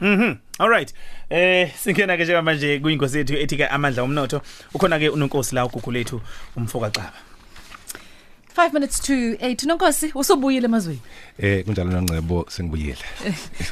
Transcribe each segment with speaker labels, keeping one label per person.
Speaker 1: Mhm. Alright. Eh singena ke njenga manje kuyingosi yethu ethi ke amandla omnotho. Ukhona ke unonkosi la ugugu lethu umfoka Caba.
Speaker 2: 5 minutes to 8 nonkosi usubuyile emazweni?
Speaker 3: Eh kunjalo noNcebo sengibuyile.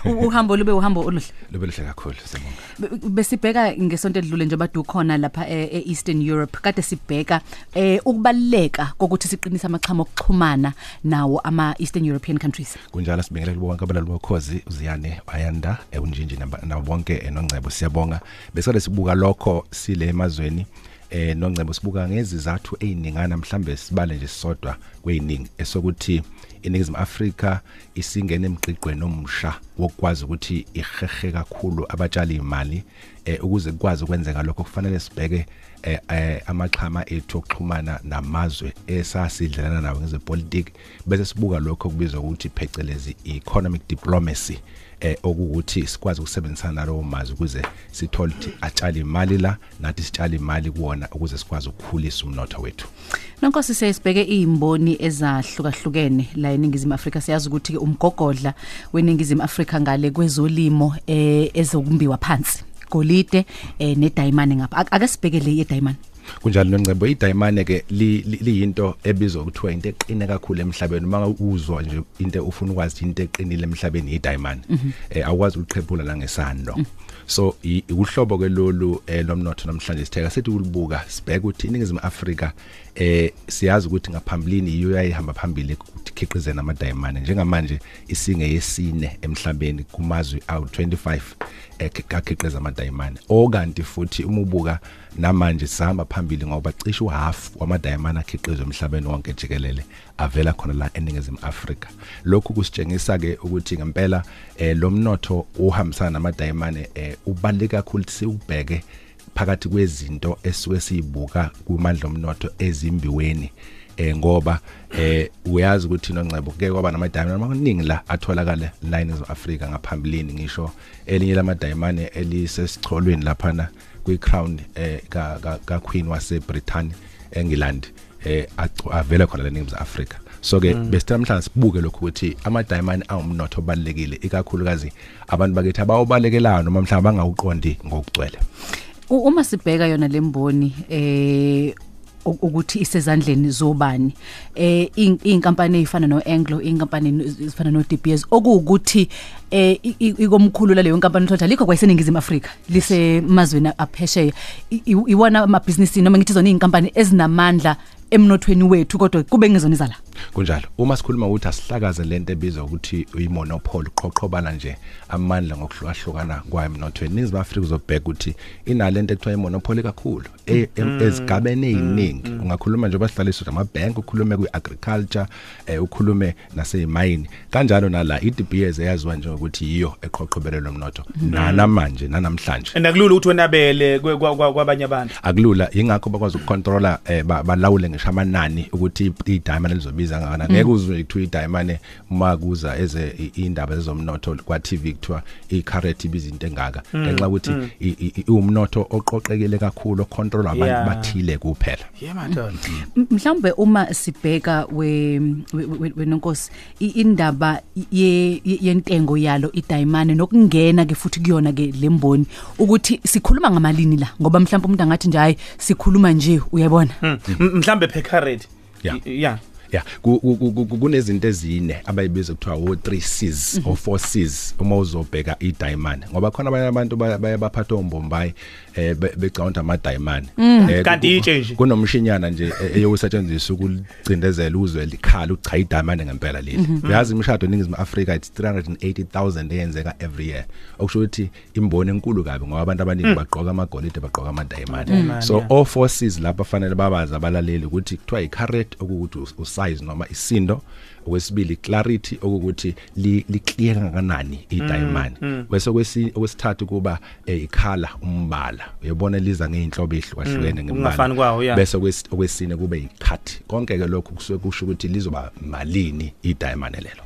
Speaker 2: U- uhambo lube uhambo oluhle?
Speaker 3: Lube lihle kakhulu siyabonga.
Speaker 2: Be- besibheka ngesonto edlule nje badu khona lapha e- e-Eastern Europe. Kade sibheka eh ukubaleka kokuthi siqinise amachama okuxhumana nawo ama Eastern European countries.
Speaker 3: Kunjalo sibingelela kubo bonke abalali bokhozi uziyane ayanda eunjinji nabo bonke enoNcebo siyabonga. Bese sibuka lokho sile emazweni. Eh noNcebo sibuka ngezizathu eziningana mhlambe sibale nje sisodwa kweyiningi esokuthi iningizimu Afrika isingene emgqiqweni omsha wokwazi ukuthi ihehe kakhulu abatshali imali. Eh ukuze kukwazi ukwenzeka lokho kufanele sibheke eh, eh amaxhama ethu okuxhumana namazwe esasidlelana nawo ngezepolitiki bese sibuka lokho kubizwa ukuthi phecelezi economic diplomacy eh okuthi sikwazi ukusebenzisana nalowo mazwi ukuze sithole ukuthi atshali imali la nathi sitshali imali kuwona ukuze sikwazi ukukhulisa umnotho wethu.
Speaker 2: Nonkosi siyasibheke izimboni ezahlukahlukene la eningizimu Afrika. Siyazi ukuthi ke umgogodla weningizimu Afrika ngale kwezolimo eh ezokumbiwa phansi. Golide eh nedayimane ngapha. Ak- ake sibheke le yedayimane
Speaker 3: kunjalo noNcebo idayimane ke li- li- liyinto ebizwa ukuthiwa into eqine kakhulu emhlabeni. Uma uzwa nje into ufuna ukwazi into eqinile emhlabeni idayimane eh awukwazi ukuqhephula la ngesando so i- uhlobo ke lolu eh, lomnotho namhlanje sitheka sithi ulibuka sibheka ukuthi iningizimu Afrika eh siyazi ukuthi ngaphambilini iyo yayihamba phambili ukuthi khiqizena amadayimane njengamanje isinge yesine emhlabeni kumazwe awu 25 ekhiqiza amadayimane okanti futhi uma ubuka namanje sihamba phambili ngoba cishe uhalf wamadayimane akhiqizwa emhlabeni wonke jikelele avela khona la eningizimu Afrika. Lokhu kusitshengisa ke ukuthi ngempela eh, lo mnotho uhambisana namadayimane eh, ubaluleke kakhulu ukuthi siubheke phakathi kwezinto esuke sizibuka kumandla omnotho ezimbiweni eh ngoba eh uyazi ukuthi noNcebo ke kwaba namadayimane amaningi la atholakala line of Africa ngaphambilini ngisho elinye lamadayimane elisesicholweni laphana kwi-crown eh ka ka- ka Queen wase Britain eNgland eh acu- avela khona la eNingizimu Africa. So ke besithamhlanje sibuke lokhu ukuthi amadayimane awumnotho obalekile ikakhulukazi abantu bakithi abawubalekelayo noma mhlawumbe bangawuqondi ngokugcwele.
Speaker 2: U- uma sibheka yona lemboni eh u- ukuthi isezandleni zobani. Eh in- inkampani ezifana noAnglo inkampani ezifana noDBS okuwukuthi eh i- i- ikomkhulu laleyo inkampani uthola likho kwayiseningizimu Afrika lise mazweni aphesheya. I- i- iwona amabhizinisi noma ngithi zona inkampani ezinamandla emnothweni wethu kodwa kube ngezona izala
Speaker 3: kunjalo. Uma sikhuluma ukuthi asihlakaze lento ebizwa ukuthi uyimonopoly uqhoqhobala nje amandla ngokuhlukahlukana kwayo emnothweni. Nizima Afrika uzobheka ukuthi inalento ekuthiwa imonopoly kakhulu e- em- ezigabeni eziningi. ungakhuluma nje basihlaliswa amabhank ukhulume kwiagriculture eh, ukhulume nasemayini kanjalo nala iDBS eyaziwa nje ukuthi yiyo eqhoqhobelelo umnotho nanamanje nanamhlanje.
Speaker 1: Endakulula ukuthi wenabele kwe- kwa- kwa- kwabanye abantu.
Speaker 3: akulula ingakho bakwazi ukucontrola eh, ba- balawule ngisho amanani ukuthi i- idiamond lizobiza ngana ngeke uzwe kuthiwa idiamond uma kuza eze i- indaba zezomnotho kwa TV kuthiwa icarrot ibiza into engaka ngenxa ukuthi i- i- i- umnotho oqoqekile kakhulu ocontrolwa abantu
Speaker 1: Yeah.
Speaker 3: bathile kuphela
Speaker 1: Yeah madod.
Speaker 2: M- mhlawumbe uma sibheka we we- we- wenonkosi i- indaba ye ye- yentengo yalo idayimane nokungena ke futhi kuyona ke lemboni ukuthi sikhuluma ngamalini la ngoba mhlawumbe umuntu angathi nje hayi sikhuluma nje uyabona
Speaker 1: Mm. M- Mhlambe per carat.
Speaker 3: Yeah.
Speaker 1: I- Yeah.
Speaker 3: Yeah, ku- ku- ku- ku- kunezinto ezine abayibiza kuthiwa wo 3 Cs or 4 Cs uma uzobheka idiamond ngoba khona abanye abantu baya baya baphatha ombombayi eh be- becount ama diamond eh
Speaker 1: Kanti
Speaker 3: ku-
Speaker 1: itshe nje.
Speaker 3: kunomshinyana nje eh, eyokusetshenziswa ukucindezela uzwe likhala ucha idiamond ngempela leli. Uyazi imishado eningizimu Africa it's 380000 eyenzeka every year. Okusho ukuthi imboni enkulu kabi ngoba abantu abaningi bagqoka amagolide bagqoka ama diamond so all four Cs lapha fanele babazi abalaleli ukuthi kuthiwa icarrot okuthi us- usize noma isindo. Okwesibili clarity okuthi li li clear kangakanani idiamond. Bese kwesi okwesithathu kuba eh, ikhala umbala. Uyabona liza ngeinhlobo ehlukahlukene
Speaker 1: Ukungafani kwawo, yeah.
Speaker 3: bese okwesi- okwesine kube icut konke ke lokho kusuke kusho ukuthi lizoba malini idiamond lelo.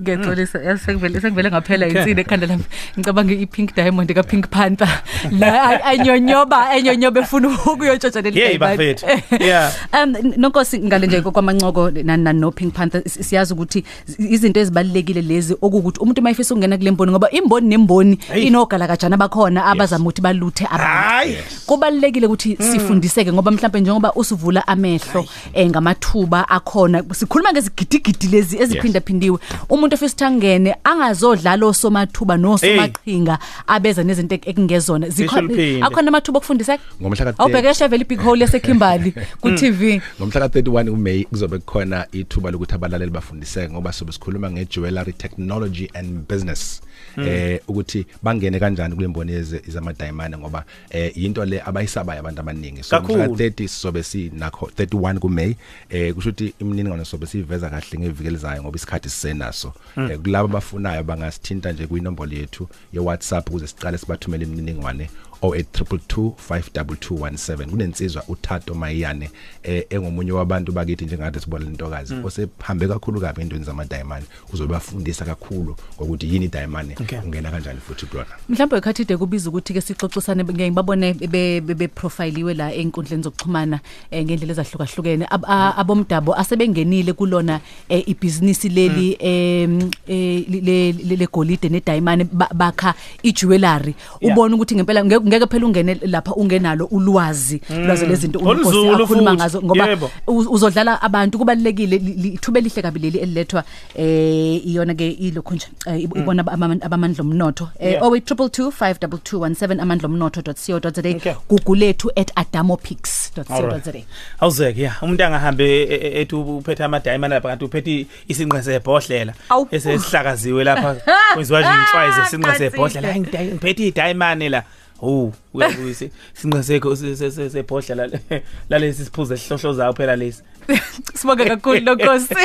Speaker 2: Ngiyexolisa sekuvele sekuvele ngaphela insini ekhanda lami. Ngicabanga i-Pink Diamond ka Pink Panther. La ay- anyonyoba anyonyoba efuna ukuyotshotshana leli.
Speaker 1: Yey, bafethu. Yeah.
Speaker 2: Um nonkosi ngale nje kwamancoko nani nani no Pink Panther si- siyazi ukuthi izinto ezibalekile lezi okuthi umuntu mayifisa ukungena kule mboni ngoba imboni nemboni
Speaker 1: Hey.
Speaker 2: inogala kajana bakhona abazama ukuthi baluthe abantu.
Speaker 1: Hayi.
Speaker 2: kubalekile ukuthi sifundiseke ngoba mhlawumbe njengoba usivula amehlo eh ngamathuba akhona sikhuluma ngezigidigidi lezi eziphinda phindiwe umuntu ofisa thangene angazodlala osomathuba nosomaqhinga abeza nezinto ek- ekungezona.
Speaker 1: Zisho liphinde.
Speaker 2: akhona amathuba okufundiseka
Speaker 3: Ngomhla ka-
Speaker 2: awubheke shevele big hole yaseKimberley ku TV
Speaker 3: ngomhla ka31 kuMay kuzobe kukhona ithuba lokuthi abalaleli bafundiseke ngoba sobe sikhuluma ngejewelry technology and business. Eh ukuthi bangene kanjani kule mboni yeze izama diamond ngoba eh into le abayisabayo abantu abaningi. So
Speaker 1: Kakhulu.
Speaker 3: ngomhla 30 sizobe sinakho 31 kuMay eh kusho ukuthi imininingwane sobe siveza kahle ngeviki elizayo ngoba isikhathi sisenaso. Eh kulabo abafunayo bangasithinta nje kwinombolo yethu ye WhatsApp ukuze siqale sibathumele imininingwane 0822522217 kunensizwa uthato mayane eh engomunye wabantu bakithi njengathi sibona lentokazi osehambe kakhulu kabi endweni zama diamond uzobafundisa kakhulu ngokuthi yini diamond
Speaker 1: Okay.
Speaker 3: ungena kanjani futhi kulona
Speaker 2: mhlawumbe ekhathide kubiza ukuthi ke sixoxisane ngeke ngibabone be be- be profileiwe la enkundleni zokuxhumana eh, ngendlela ezahlukahlukene. Ab- a- abomdabo asebengenile kulona eh, ibhizinisi leli em, eh, le le- le golide ne diamond ba- bakha ijewelry.
Speaker 1: Yeah.
Speaker 2: ubona ukuthi ngempela ngeke ngeke phela ungene lapha ungenalo ulwazi lwazo lezinto uNkosi
Speaker 1: Olunzulu
Speaker 2: akhuluma
Speaker 1: futhi.
Speaker 2: ngazo ngoba
Speaker 1: Yebo.
Speaker 2: uz- uzodlala abantu kubalekile li- li- ithuba elihle kabi leli elilethwa eh iyona ke ilokhu nje eh, ib- ibona abama- abamandla omnotho eh
Speaker 1: Yeah.
Speaker 2: 0822522217 amandla omnotho.co.za
Speaker 1: Okay.
Speaker 2: Google lethu @adamopix.co.za
Speaker 1: Awuzeke ya umuntu angahambe e- e- ethi uphethe ama diamond lapha kanti uphethe isinqe sebhodlela
Speaker 2: Awu.
Speaker 1: esesihlakaziwe lapha kwenziwa nje inhlwaye zesinqe sebhodlela hayi ngidi- ngiphethe idiamond la Oh uyabuyisa isinqe sekho se- se- se- sebhodlela la- lalesi siphuze sihlohlo zawo phela lesi.
Speaker 2: Sibonga kakhulu nonkosi